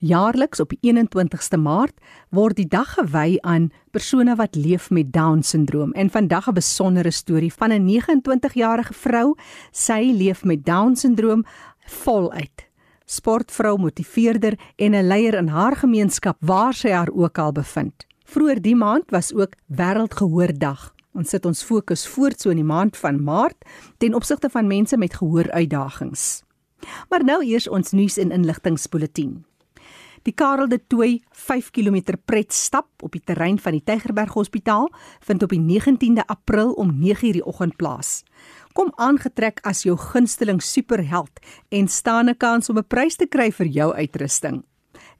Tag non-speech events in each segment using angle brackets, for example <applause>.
Jaarliks op die 21ste Maart word die dag gewy aan persone wat leef met Down-sindroom en vandag 'n besondere storie van 'n 29-jarige vrou. Sy leef met Down-sindroom voluit. Sportvrou, motiveerder en 'n leier in haar gemeenskap waar sy haar ook al bevind. Vroeger die maand was ook Wêreldgehoordag. Ons sit ons fokus voort so in die maand van Maart ten opsigte van mense met gehooruitdagings. Maar nou eers ons nuus en inligtingspulsatie. Die Karel de Tooy 5 km pret stap op die terrein van die Tygerberg Hospitaal vind op die 19de April om 9:00 die oggend plaas. Kom aangetrek as jou gunsteling superheld en staan 'n kans om 'n prys te kry vir jou uitrusting.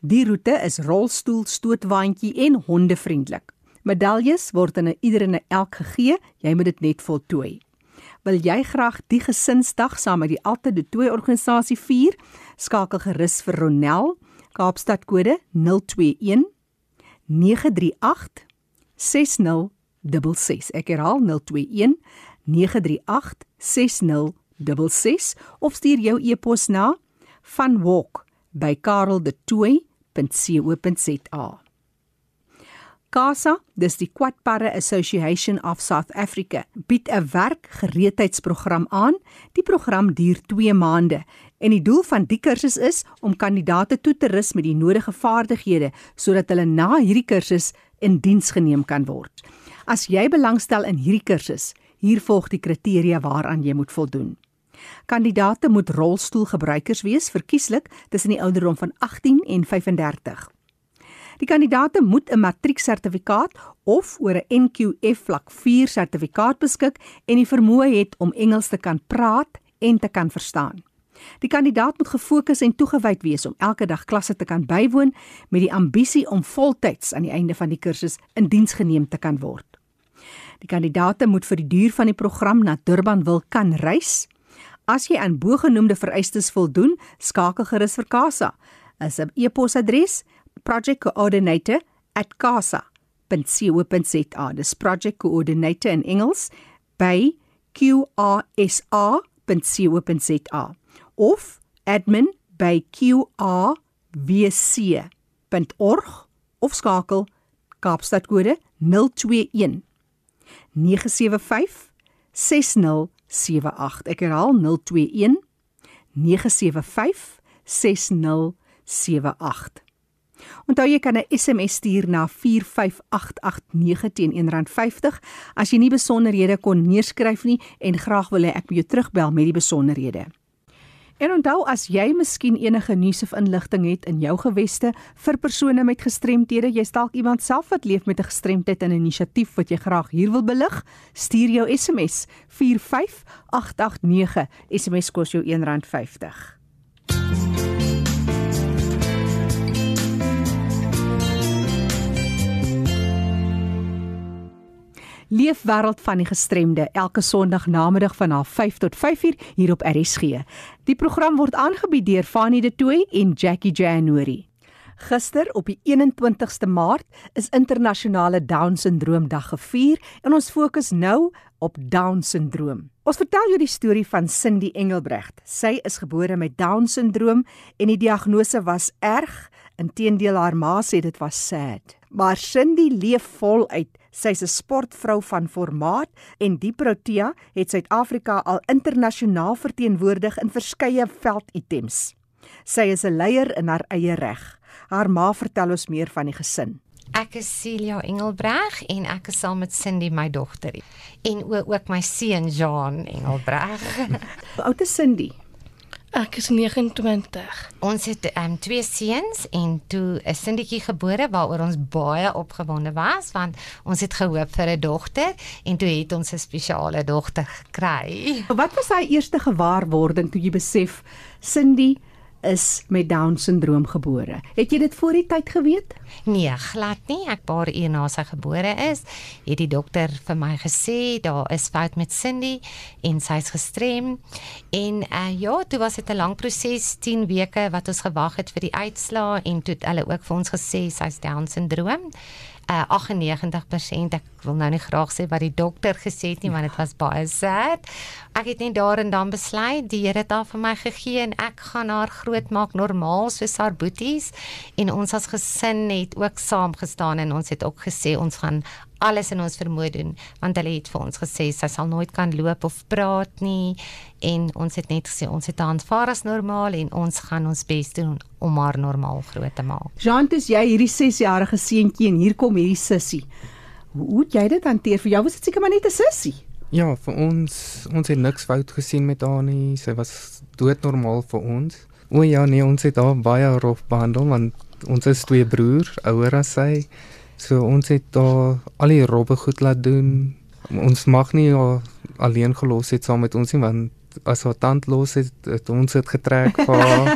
Die roete is rolstoel, stootwaandjie en hondevriendelik. Medaljes word aan ieder en elk gegee, jy moet dit net voltooi. Wil jy graag die gesinsdag saam met die Alta de Tooy organisasie vier? Skakel gerus vir Ronel 0800 Kaapstad kode 021 938 6066. Ek herhaal 021 938 6066 of stuur jou e-pos na vanwalk@kareldetoy.co.za. CASA, dis die Quadparre Association of South Africa, bied 'n werkgereedheidsprogram aan. Die program duur 2 maande en die doel van die kursus is om kandidaate toe te rus met die nodige vaardighede sodat hulle na hierdie kursus in diens geneem kan word. As jy belangstel in hierdie kursus, hier volg die kriteria waaraan jy moet voldoen. Kandidate moet rolstoelgebruikers wees, verkieslik tussen die ouderdom van 18 en 35. Die kandidaate moet 'n matrieksertifikaat of oor 'n NQF vlak 4 sertifikaat beskik en die vermoë het om Engels te kan praat en te kan verstaan. Die kandidaat moet gefokus en toegewyd wees om elke dag klasse te kan bywoon met die ambisie om voltyds aan die einde van die kursus in diens geneem te kan word. Die kandidaate moet vir die duur van die program na Durban wil kan reis. As jy aan bogenoemde vereistes voldoen, skakel gerus vir Kasa. Is 'n e-posadres project coordinator at casa.co.za. Dis project coordinator in Engels by qrsa.co.za of admin by qrwc.org of skakel Kaapstad kode 021 975 6078. Ek herhaal 021 975 6078. Onthou jy kan 'n SMS stuur na 45889 teen R1.50 as jy nie besonderhede kon neerskryf nie en graag wil hê ek moet jou terugbel met die besonderhede. En onthou as jy miskien enige nuus of inligting het in jou geweste vir persone met gestremthede, jy dalk iemand self wat leef met 'n gestremdheid en 'n inisiatief wat jy graag hier wil belig, stuur jou SMS 45889. SMS kos jou R1.50. Leefwêreld van die gestremde elke Sondag namiddag van 05:30 tot 5:00 hier op RSG. Die program word aangebied deur Fanny De Tooy en Jackie January. Gister op die 21ste Maart is internasionale Down-sindroom dag gevier en ons fokus nou op Down-sindroom. Ons vertel jou die storie van Cindy Engelbrecht. Sy is gebore met Down-sindroom en die diagnose was erg. Inteendeel haar ma sê dit was sad. Maar Cindy leef voluit Sy's 'n sportvrou van formaat en die Protea het Suid-Afrika al internasionaal verteenwoordig in verskeie velditems. Sy is 'n leier in haar eie reg. Haar ma vertel ons meer van die gesin. Ek is Celia Engelbreg en ek is saam met Cindy my dogter en ook my seun Jean Engelbreg. Hoe oud is Cindy? Ek is 29. Ons het um, twee seuns en toe 'n Cindytjie gebore waaroor ons baie opgewonde was want ons het gehoop vir 'n dogter en toe het ons 'n spesiale dogter gekry. Wat was daai eerste gewaarwording toe jy besef Cindy is met down syndroom gebore. Het jy dit voor die tyd geweet? Nee, glad nie. Ek paar uur na sy gebore is, het die dokter vir my gesê daar is fout met Cindy en sy's gestrem. En uh ja, dit was 'n lang proses, 10 weke wat ons gewag het vir die uitslae en toe het hulle ook vir ons gesê sy's down syndroom. Uh, 98%. Ek wil nou nie graag sê wat die dokter gesê het nie, want dit was baie sad. Ek het net daar en dan besluit, die Here het haar vir my gegee en ek gaan haar grootmaak normaal soos haar boeties en ons as gesin het ook saam gestaan en ons het ook gesê ons gaan alles in ons vermoë doen want hulle het vir ons gesê sy sal nooit kan loop of praat nie en ons het net gesê ons het haar aanvaar as normaal en ons gaan ons bes doen om haar normaal groot te maak. Jean, dis jy hierdie 6-jarige seentjie en hier kom hierdie sussie. Hoe hoe het jy dit hanteer? Vir jou was dit seker maar net 'n sussie. Ja, vir ons ons het niks fout gesien met haar nie. Sy was doodnormaal vir ons. O ja, nee, ons het haar baie rof behandel want ons is twee broers, ouer as sy. So ons het haar al die robbe goed laat doen. Ons mag nie haar alleen gelos het saam met ons nie want as haar tand los het, het ons dit getrek vir haar.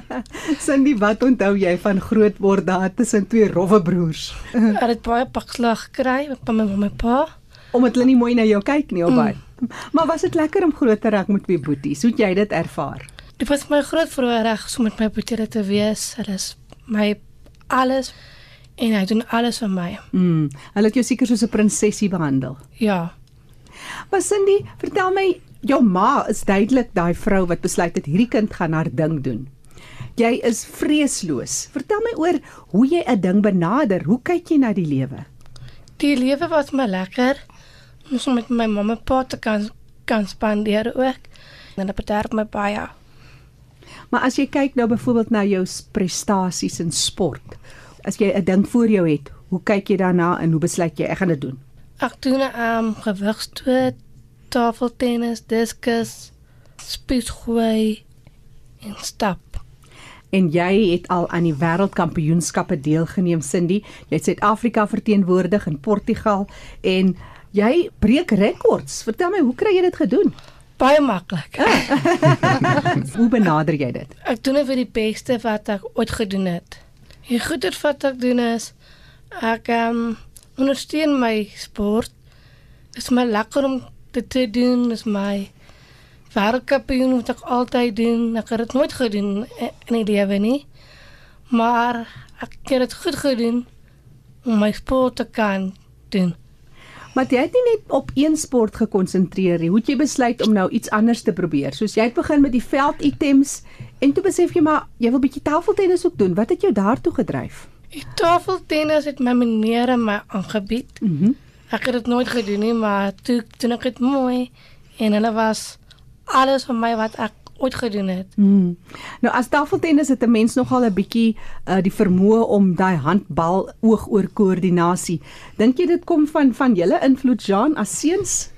<laughs> Cindy, wat onthou jy van groot word daar tussen twee rowwe broers? <laughs> Ek het baie pakslag gekry by my mamma en pa. Omdat hulle nie mooi na jou kyk nie, albei. Mm. Maar was dit lekker om groot te raak met twee boeties? Hoe het jy dit ervaar? Dit was my groot voorreg om met my boetie te wees. Hulle is my alles en hy doen alles vir my. Mm. Hulle het jou seker soos 'n prinsesie behandel. Ja. Maar Cindy, vertel my, jou ma is duidelik daai vrou wat besluit het hierdie kind gaan haar ding doen. Jy is vreesloos. Vertel my oor hoe jy 'n ding benader. Hoe kyk jy na die lewe? Die lewe was my lekker. Ons om met my mamma en pa te kan kan spandeer ook. En dit bederf my baie. Maar as jy kyk nou byvoorbeeld na jou prestasies in sport, as jy 'n ding voor jou het, hoe kyk jy daarna en hoe besluit jy ek gaan dit doen? Ek doen 'n um, gewigstoot, tafeltennis, diskus, spiesgooi en stap. En jy het al aan die wêreldkampioenskappe deelgeneem, Cindy. Jy het Suid-Afrika verteenwoordig in Portugal en jy breek rekords. Vertel my, hoe kry jy dit gedoen? Baie maklik. <laughs> Hoe benader jy dit? Ek doen dit vir die beste wat ek ooit gedoen het. Die goeie wat ek doen is ek um, ondersteun my sport. Dit is my lekker om dit te doen. Dit is my wêreldkampioen wat ek altyd doen. Ek het dit nooit gedoen in die lewe nie. Maar ek het dit goed gedoen om my sport te kan doen. Maar jy het nie net op een sport gekonsentreer nie. Hoe het jy besluit om nou iets anders te probeer? Soos jy het begin met die velditems en toe besef jy maar jy wil bietjie tafeltennis ook doen. Wat het jou daartoe gedryf? Die tafeltennis het my meneer en my aangebied. Mhm. Mm Ek het dit nooit gedoen nie, maar toe doen ek dit mooi en hulle was alles vir my wat ek ooit gedoen het. Hmm. Nou as tafeltennis het 'n mens nogal 'n bietjie uh, die vermoë om daai handbal oog oor koördinasie. Dink jy dit kom van van julle invloed Jean as seuns?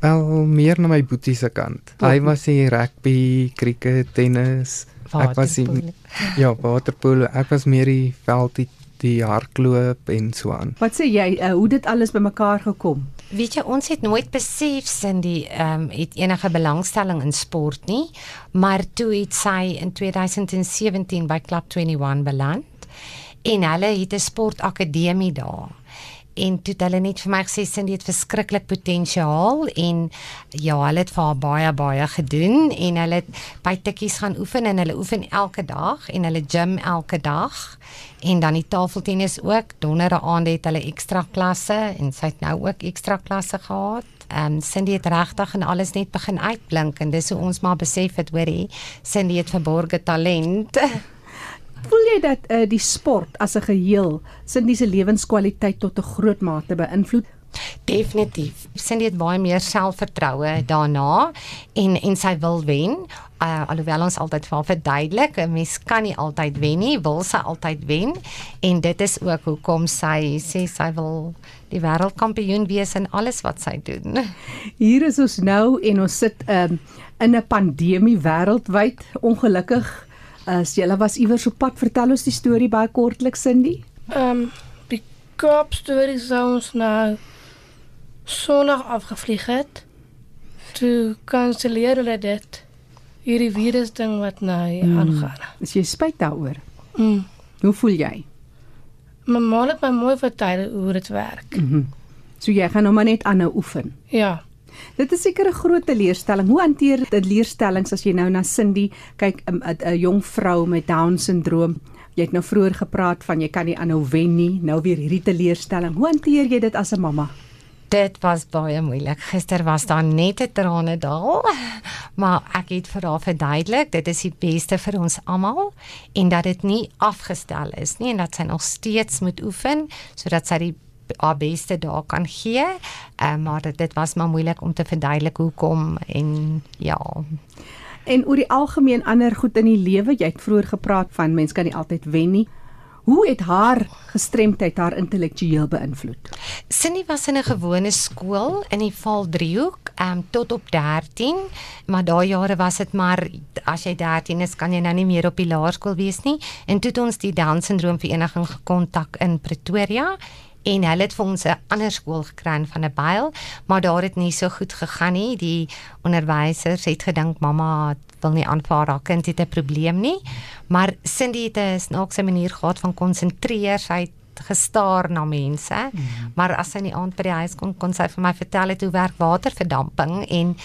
Wel meer na my boetie se kant. Hy was die rugby, cricket, tennis. Ek was die ja, waterpolo. Ek was meer die veld die, die hardloop en so aan. Wat sê jy uh, hoe dit alles bymekaar gekom? Weet jy, ons het nooit besef Cindy ehm um, het enige belangstelling in sport nie, maar toe het sy in 2017 by Club 21 beland en hulle het 'n sportakademie daar. En toe het hulle net vir my gesê Cindy het verskriklik potensiaal en ja, hulle het vir haar baie baie gedoen en hulle het by tikkies gaan oefen en hulle oefen elke dag en hulle gym elke dag en dan die tafeltennis ook. Donderdae aande het hulle ekstra klasse en sy het nou ook ekstra klasse gehad. Ehm um, Cindy het regtig en alles net begin uitblink en dis hoe ons maar besef het hoorie, Cindy het verborgde talent. <laughs> Voel jy dat uh, die sport as 'n geheel Cindy se lewenskwaliteit tot 'n groot mate beïnvloed? Definitief. Cindy het baie meer selfvertroue daarna en en sy wil wen. Uh, alhoewel ons altyd vir haar verduidelik, 'n mens kan nie altyd wen nie, wil sy altyd wen en dit is ook hoekom sy sê sy wil die wêreldkampioen wees in alles wat sy doen. Hier is ons nou en ons sit um, in 'n pandemie wêreldwyd. Ongelukkig as jy was iewers op pad, vertel ons die storie baie kortliks Cindy. Ehm um, die Kaap storie sou ons nou Sondag afgevlieg het. Toe kanselleer hulle dit. Hierdie virus ding wat nou hier Mm. aangaan. Is jy spyt daaroor? Mm. Hoe voel jy? My ma het my mooi vertel hoe dit werk. Mhm. So jy gaan nou maar net aanhou oefen. Ja. Dit is seker 'n groot teleurstelling. Hoe hanteer dit leerstellings as jy nou na Cindy kyk, 'n 'n jong vrou met down syndroom Jy het nou vroeër gepraat van jy kan nie aanhou wen nie, nou weer hierdie teleurstelling. Hoe hanteer jy dit as 'n mamma? Dit was baie moeilik. Gister was daar net 'n trane daal, maar ek het vir haar verduidelik dit is die beste vir ons almal en dat dit nie afgestel is nie en dat sy nog steeds moet oefen sodat sy die haar beste daar kan gee. Uh, maar dit, dit was maar moeilik om te verduidelik hoekom en ja. En oor die algemeen ander goed in die lewe, jy het vroeër gepraat van mens kan nie altyd wen nie. Hoe het haar gestremdheid haar intellektueel beïnvloed? Cindy was in 'n gewone skool in die Valdriehoek, ehm um, tot op 13, maar daai jare was dit maar as jy 13 is, kan jy nou nie meer op die laerskool wees nie. En toe het ons die Down syndroom vereniging gekontak in Pretoria en hulle het vir ons 'n ander skool gekry van 'n byl, maar daar het nie so goed gegaan nie. Die onderwysers het gedink mamma wil nie aanvaar haar kind het 'n probleem nie. Maar Cindy het 'n snaakse manier gehad van konsentreer. Sy het gestaar na mense. Mm. Maar as sy in die aand by die huis kom, kon sy vir my vertel het hoe werk waterverdamping en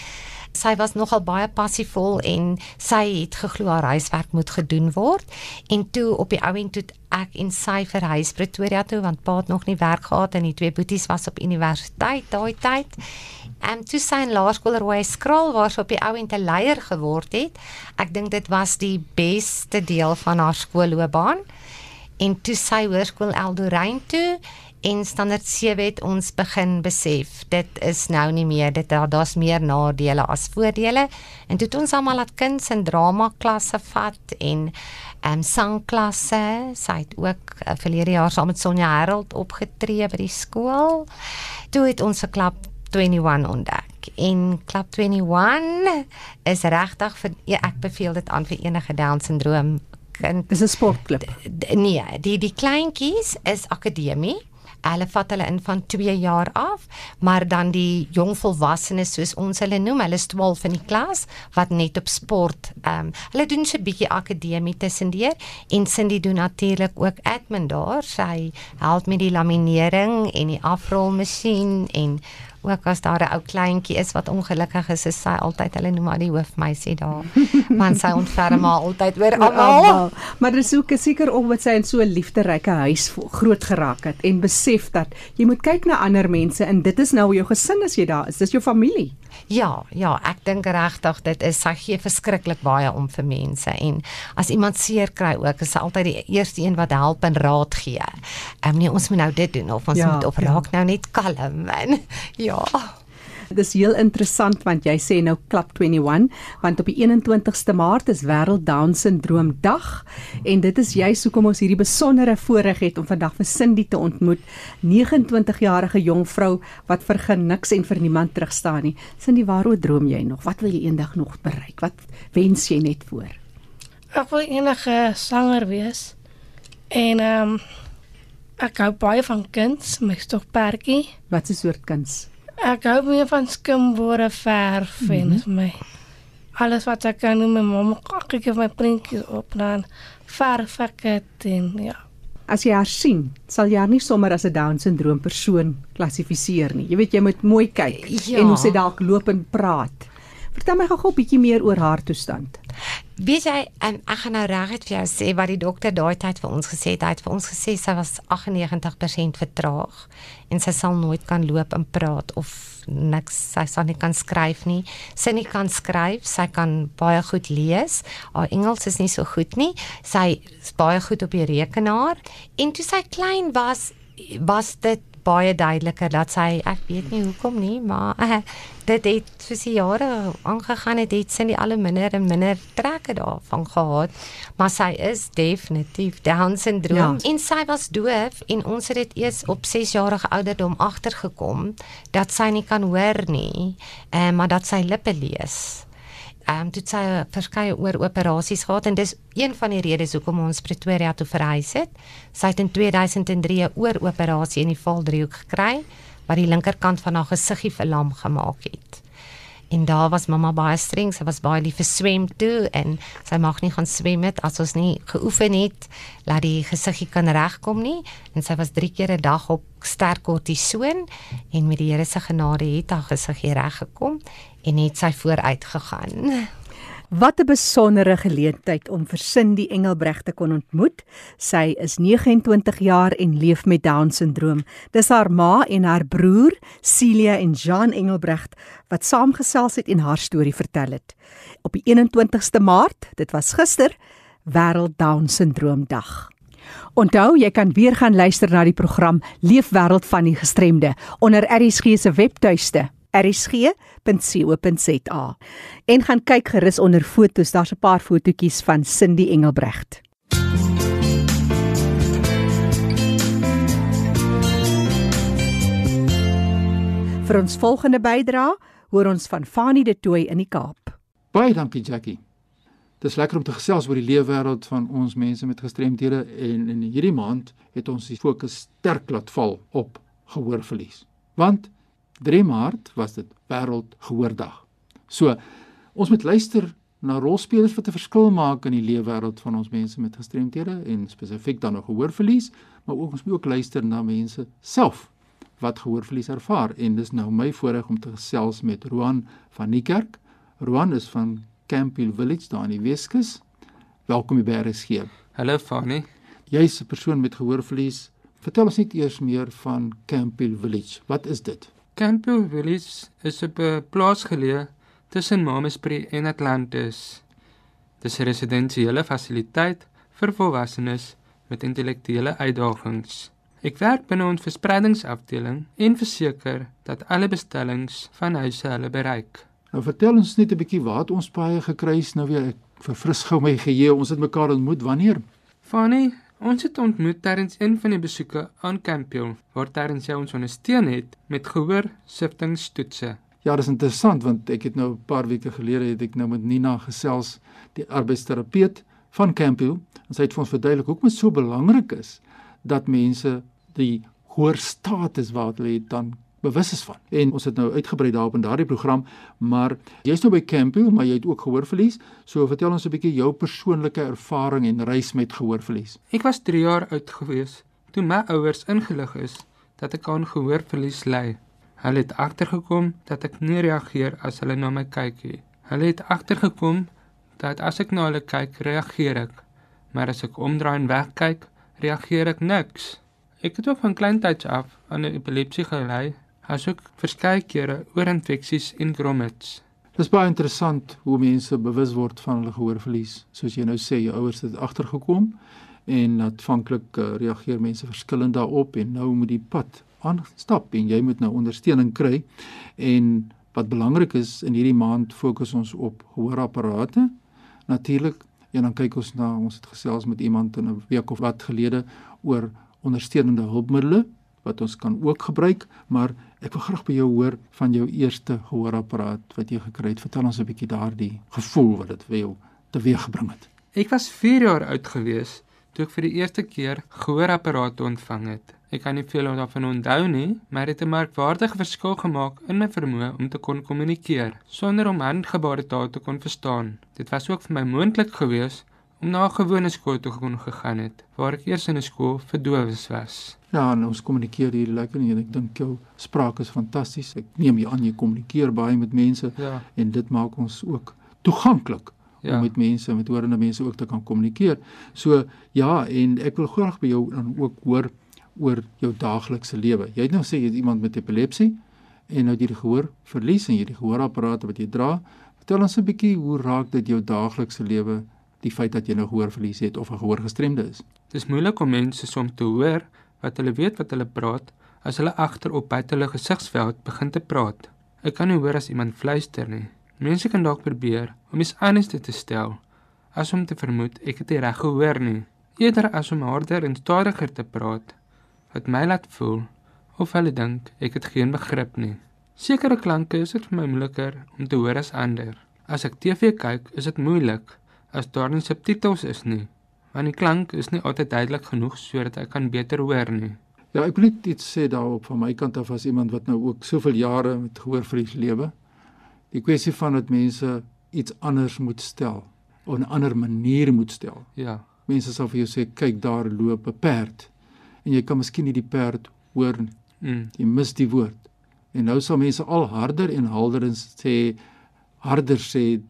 sy was nogal baie passievol en sy het geglo haar huiswerk moet gedoen word. En toe op die ou end toe ek en sy verhuis Pretoria toe want pa het nog nie werk gehad en die twee boeties was op universiteit daai tyd. En toe sy in laerskool rooi skraal waar sy op die ou end 'n leier geword het ek dink dit was die beste deel van haar skoolloopbaan. En toe sy hoërskool Eldorein toe en standaard 7 het ons begin besef dit is nou nie meer dit daar's meer nadele as voordele. En toe het ons almal laat kinders in drama klasse vat en ehm um, sangklasse. Sy het ook uh, verlede jaar saam met Sonja Harold opgetree by die skool. Toe het ons 'n klap 21 ontdek. En klap 21 is regtig vir ja, ek beveel dit aan vir enige down syndroom kind. Dis 'n sportklub nee die die kleintjies is akademie hulle vat hulle in van 2 jaar af, maar dan die jong volwassenes soos ons hulle noem, hulle is 12 in die klas wat net op sport, ehm um, hulle doen so 'n bietjie akademie tussendeur en Cindy doen natuurlik ook admin daar. Sy help met die laminering en die afrolmasjien en ook as daar 'n ou kleintjie is wat ongelukkig is, is sy altyd hulle noem haar die hoofmeisie daar. <laughs> want sy ontferm haar altyd oor almal. Maar dis ook seker omdat sy in so 'n liefderyke huis groot geraak het en besef dat jy moet kyk na ander mense en dit is nou jou gesin as jy daar is. Dis jou familie. Ja, ja, ek dink regtig dit is sy gee verskriklik baie om vir mense en as iemand seer kry ook, is sy altyd die eerste een wat help en raad gee. Ehm um, nee, ons moet nou dit doen of ons ja, moet of ja. raak nou net kalm en <laughs> ja, Ja. Dis heel interessant want jy sê nou klap 21 want op die 21ste Maart is wêreld down syndroom dag en dit is juist hoekom ons hierdie besondere voorreg het om vandag vir Cindy te ontmoet 29 jarige jong vrou wat vir geniks en vir niemand terugstaan nie. Cindy waaroor droom jy nog? Wat wil jy eendag nog bereik? Wat wens jy net voor? Ek wil enige sanger wees en ehm um, ek hou baie van kuns my stokperdjie wat 'n soort kuns Ek hou meer van skimbore verf mm -hmm. en is my alles wat ek kan doen met mamma kyk ek my prentjies op dan verf ek dit en ja. As jy haar sien, sal jy haar nie sommer as 'n down syndroom persoon klassifiseer nie. Jy weet jy moet mooi kyk ja. en hoe sy dalk loop en praat. Vertel my gou-gou 'n bietjie meer oor haar toestand. Weet jy, um, ek gaan nou regtig vir jou sê wat die dokter daai tyd vir ons gesê het. Hy het vir ons gesê sy was 98% vertraag en sy sal nooit kan loop en praat of niks. Sy sal nie kan skryf nie. Sy nie kan skryf, sy kan baie goed lees. Haar Engels is nie so goed nie. Sy is baie goed op die rekenaar en toe sy klein was, was dit baie duideliker dat sy ek weet nie hoekom nie, maar uh, <laughs> dit het vir sy jare aangegaan het, het sy nie al minder en minder trekke daarvan gehad, maar sy is definitief Down syndroom. Ja. En sy was doof en ons het dit eers op 6 jarige ouderdom agtergekom dat sy nie kan hoor nie, uh, maar dat sy lippe lees ehm um, dit sy verskeie oor operasies gehad en dis een van die redes hoekom ons Pretoria toe verhuis het. Sy het in 2003 'n oor operasie in die valdriehoek gekry wat die linkerkant van haar gesiggie verlam gemaak het. En daar was mamma baie streng, sy was baie lief vir swem toe en sy mag nie gaan swem met as ons nie geoefen het dat die gesiggie kan regkom nie en sy was 3 keer 'n dag op sterk kortison en met die Here se genade het haar gesiggie reggekom en het sy vooruit gegaan. Wat 'n besondere geleentheid om vir Cindy Engelbreg te kon ontmoet. Sy is 29 jaar en leef met Down-sindroom. Dis haar ma en haar broer, Celia en Jean Engelbreg, wat saamgesels het en haar storie vertel het. Op die 21ste Maart, dit was gister, Wêreld Down-sindroom Dag. Onthou, jy kan weer gaan luister na die program Leefwêreld van die Gestremde onder RSG se webtuiste rsg.co.za. En gaan kyk gerus onder fotos, daar's 'n paar fotootjies van Cindy Engelbrecht. Vir ons volgende bydrae hoor ons van Fanie de Tooy in die Kaap. Baie dankie Jackie. Dis lekker om te gesels oor die leefwêreld van ons mense met gestremthede en in hierdie maand het ons die fokus sterk laat val op gehoorverlies. Want 3 Maart was dit wêreld gehoordag. So ons moet luister na rolspelers wat 'n verskil maak in die leefwêreld van ons mense met gestremthede en spesifiek dan nog gehoorverlies, maar ook ons moet ook luister na mense self wat gehoorverlies ervaar en dis nou my voorreg om te gesels met Roan van Niekerk. Roan is van Campbell Village daar in die Weskus. Welkom by RSG. Hallo Fanny. Jy's 'n persoon met gehoorverlies. Vertel ons net eers meer van Campbell Village. Wat is dit? Campbell Village is op 'n plaas geleë tussen Mamasbury en Atlantis. Dit is 'n residensiële fasiliteit vir volwassenes met intellektuele uitdagings. Ek werk binne ons verspreidingsafdeling en verseker dat alle bestellings van huise hulle bereik. Nou vertel ons net 'n bietjie waar het ons paai gekry is nou weer ek verfris gou my geheue. Ons het mekaar ontmoet wanneer? Fanny, ons het ontmoet tydens een van die besoeke aan Campbell waar tydens jy ons ondersteun het met gehoor siftingstoetse. Ja, dis interessant want ek het nou 'n paar weke gelede het ek nou met Nina gesels, die arbeidsterapeut van Campbell en sy het vir ons verduidelik hoekom dit so belangrik is dat mense die hoër status wat hulle dan bewus is van. En ons het nou uitgebrei daarop in daardie program, maar jy's nou by Campbell, maar jy het ook gehoorverlies. So vertel ons 'n bietjie jou persoonlike ervaring en reis met gehoorverlies. Ek was 3 jaar oud gewees toe my ouers ingelig is dat ek aan gehoorverlies ly. Hulle het agtergekom dat ek nie reageer as hulle na my kyk nie. Hulle het agtergekom dat as ek na hulle kyk, reageer ek, maar as ek omdraai en wegkyk, reageer ek niks. Ek het ook van kleintyd af aan epilepsie gely, asook verskeie kere oorinfeksies en grommets. Dis baie interessant hoe mense bewus word van hulle gehoorverlies. Soos jy nou sê, jou ouers het agtergekom en aanvanklik uh, reageer mense verskillend daarop en nou moet die pad aanstap en jy moet nou ondersteuning kry. En wat belangrik is in hierdie maand fokus ons op gehoorapparate. Natuurlik, en dan kyk ons na ons het gesels met iemand in 'n week of wat gelede oor ondersteunende hulpmiddels wat ons kan ook gebruik, maar ek wil graag by jou hoor van jou eerste gehoorapparaat wat jy gekry het. Vertel ons 'n bietjie daardie gevoel wat dit vir jou teweeggebring het. Ek was 4 jaar oud gewees toe ek vir die eerste keer gehoorapparate ontvang het. Ek kan nie veel daarvan onthou nie, maar dit het 'n merkwaardige verskil gemaak in my vermoë om te kon kommunikeer sonder om handgebaretaal te kon verstaan. Dit was ook vir my moontlik geweest om na 'n gewone skool toe kon gegaan het waar ek eers in 'n skool vir dowes was. Ja, en ons kommunikeer hier lekker en ek dink jou spraak is fantasties. Ek neem jy aan jy kommunikeer baie met mense Ja. en dit maak ons ook toeganklik Ja. om met mense, met horende mense ook te kan kommunikeer. So ja, en ek wil graag by jou dan ook hoor oor jou daaglikse lewe. Jy het nou sê jy het iemand met epilepsie en nou jy die gehoor verlies en jy die gehoorapparate wat jy dra. Vertel ons 'n bietjie hoe raak dit jou daaglikse lewe die feit dat jy nou gehoor verlies het of 'n gehoorgestremde is? Dit is moeilik om mense soms te hoor wat hulle weet wat hulle praat as hulle agterop buite hulle gesigsveld begin te praat. Ek kan nie hoor as iemand fluister nie. Mense kan dalk probeer om iets anders te stel as om te vermoed ek het nie reg gehoor nie, eerder as om harder en stadiger te praat wat my laat voel of hulle dink ek het geen begrip nie. Sekere klanke is dit vir my moeiliker om te hoor as ander. As ek TV kyk, is dit moeilik as daar nie subtitels is nie, want die klank is nie altyd duidelik genoeg sodat ek kan beter hoor nie. Ja, ek wil net iets sê daarop van my kant af as iemand wat nou ook soveel jare met gehoorverlies lewe. Die kwessie van dat mense iets anders moet stel, op 'n ander manier moet stel. Ja, Mense sal vir jou sê kyk daar loop 'n perd en jy kan miskien nie die perd hoor nie. mm, Jy mis die woord. En nou sal mense al harder en harder en sê harder sê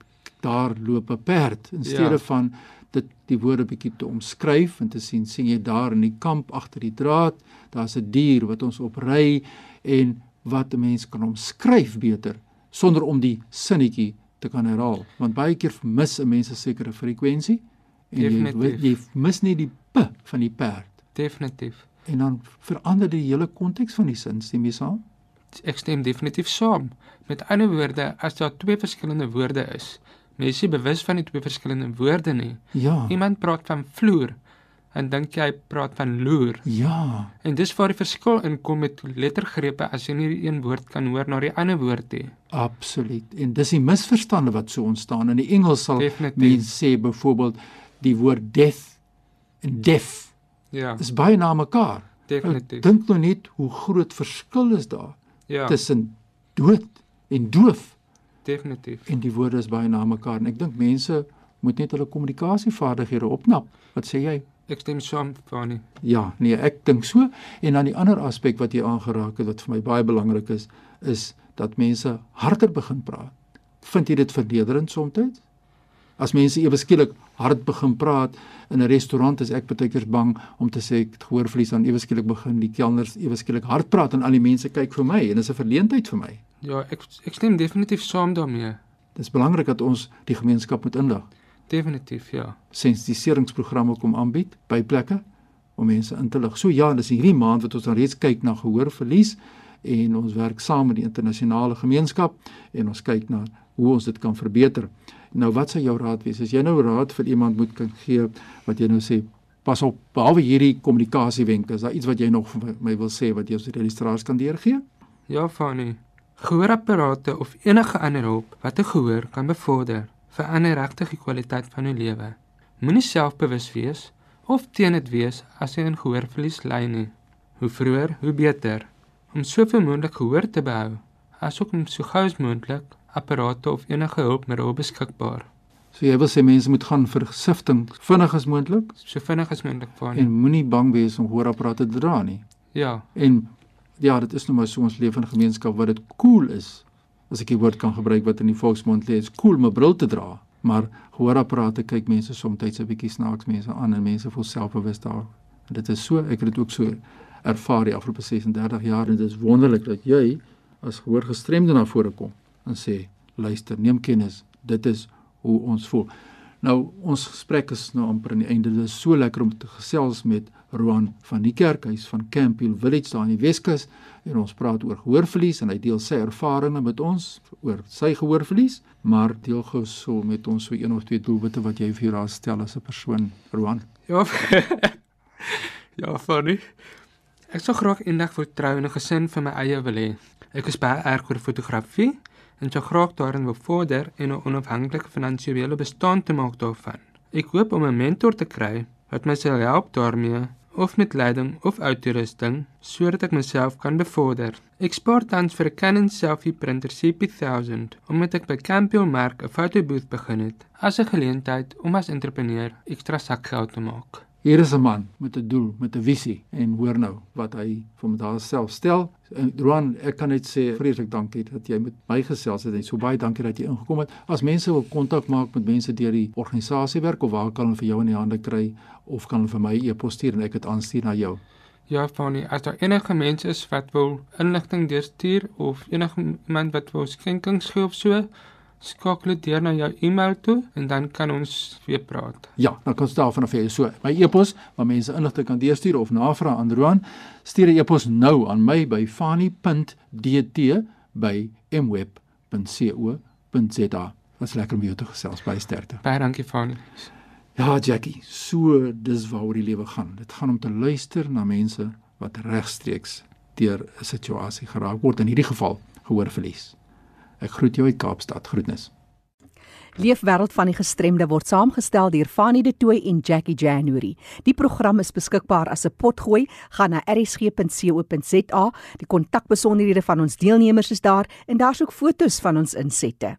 daar loop 'n perd in steede Ja. van dit die woorde bietjie te omskryf en te sien sien jy daar in die kamp agter die draad daar's 'n dier wat ons opry en wat 'n mens kan omskryf beter sonder om die sinnetjie te kan herhaal want baie keer mis 'n mens 'n sekere frekwensie en jy, Definitief. jy mis net die p van die perd Definitief. en dan verander die hele konteks van die sin stem jy saam Ek stem definitief saam. Met ander woorde, as daar twee verskillende woorde is, mens is nie bewus van die twee verskillende woorde nie. ja Iemand praat van vloer en dink jy praat van loer. ja En dis waar die verskil inkom met lettergrepe as jy nie die een woord kan hoor na die ander woord nie. Absoluut. En dis die misverstande wat so ontstaan. In die Engels sal mense sê byvoorbeeld die woord death en deaf Ja, is baie na mekaar. definitief. Dink nou net hoe groot verskil is daar Ja, tussen dood en doof definitief. en die woorde is baie na mekaar en ek dink mense moet net hulle kommunikasievaardighede opknap. Wat sê jy? Ek stem saam, Fani. Ja, nee, ek dink so. En dan die ander aspek wat jy aangeraak het wat vir my baie belangrik is, is dat mense harder begin praat. Vind jy dit vernederend soms? As mense ewe skielik hard begin praat in 'n restaurant, is ek baie keer bang om te sê ek het gehoorverlies dan ewe skielik begin die kelners ewe skielik hard praat en al die mense kyk vir my en dis 'n verleentheid vir my. Ja, ek ek stem definitief saam daarmee. Dis belangrik dat ons die gemeenskap moet inlig. Definitief, ja. sensitiseringsprogramme kom aanbied by plekke om mense in te lig. So ja, dis hierdie maand wat ons dan reeds kyk na gehoorverlies en ons werk saam met die internasionale gemeenskap en ons kyk na hoe ons dit kan verbeter. Nou wat sou jou raad wees as jy nou raad vir iemand moet kan gee wat jy nou sê pas op behalwe hierdie kommunikasiewenke is daar iets wat jy nog vir my wil sê wat jy ons registraars kan deurgee? Ja, Fani. Gehoorapparate of enige ander hulp wat 'n gehoor kan bevorder, verander regtig die kwaliteit van jou lewe. Moenie selfbewus wees of teen dit wees as jy in gehoorverlies ly nie. Hoe vroeër, hoe beter. Om soveel moontlik gehoor te behou, asook om so gou as moontlik apparate of enige hulpmiddel beskikbaar. So jy wil sê mense moet gaan vir sifting vinnig as moontlik So vinnig as moontlik, Fani. en moenie bang wees om gehoorapparate te dra nie. Ja, En ja, dit is nou maar so ons leef in 'n gemeenskap waar dit cool is. As ek die woord kan gebruik wat in die volksmond lê, is cool om 'n bril te dra. Maar gehoorapparate kyk mense soms 'n bietjie snaaks mense aan en mense voel selfbewus daar. En dit is so, ek het dit ook so ervaar die afgelope 36 jaar en dit is wonderlik dat jy as gehoorgestremde na vore kom en sê, luister, neem kennis, dit is hoe ons voel. Nou ons gesprek is nou amper aan die einde. Dit is so lekker om te gesels met Roan van die kerkhuis van Campbell Village daar in die Weskus en ons praat oor gehoorverlies en hy deel sy ervarings met ons oor sy gehoorverlies, maar deel gou so met ons so een of twee doelwitte wat jy vir jou daar stel as 'n persoon, Roan. Ja. <laughs> ja, funny. Ek sou graag eendag wil trou en 'n gesin vir my eie wil hê. Ek is baie erg oor fotografie en sou graag daarin wil vorder en 'n onafhanklike finansiële bestaan te maak daarvan. Ek hoop om 'n mentor te kry wat my sal help daarmee of met leiding of uitrusting sodat ek myself kan bevorder. Ek spaar tans vir 'n Canon selfie printer CP1000 omdat ek by Campbell Mark 'n fotobooth begin het as 'n geleentheid om as entrepreneur ekstra sakgeld te maak. Hier is 'n man met 'n doel, met 'n visie en hoor nou wat hy vir hom daar self stel. En Roan, ek kan net sê vreeslik dankie dat jy met my gesels het en so baie dankie dat jy ingekom het. As mense wil kontak maak met mense deur die organisasie werk of waar kan hulle vir jou in die hande kry of kan hulle vir my e-pos stuur en ek dit aanstuur na jou. Ja, Fanny, as daar enige mense is wat wil inligting deurstuur of enige iemand wat wil skenkings gee of so, skakel dit deur na jou e-mail toe en dan kan ons weer praat. Ja, dan kan staan vanaf jy so. My e-pos waar mense inligting kan deurstuur of navraag aan Roan, stuur 'n e-pos nou aan my by fani.dt by mweb.co.za. Dit's lekker om jou te gesels by sterkte. Baie dankie, Fanny. Ja, Jackie, so dis waaroor die lewe gaan. Dit gaan om te luister na mense wat regstreeks deur 'n situasie geraak word, in hierdie geval gehoorverlies. Ek groet jou uit Kaapstad. Groetnis. Leefwêreld van die gestremde word saamgestel deur Fanie De Tooy en Jackie January. Die program is beskikbaar as 'n potgooi. Gaan na rsg.co.za. Die kontakbesonderhede van ons deelnemers is daar en daar's ook fotos van ons insette.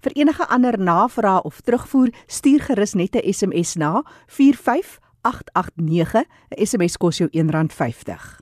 Vir enige ander navrae of terugvoer, stuur gerus net 'n SMS na 45889. 'n SMS kos jou R1.50.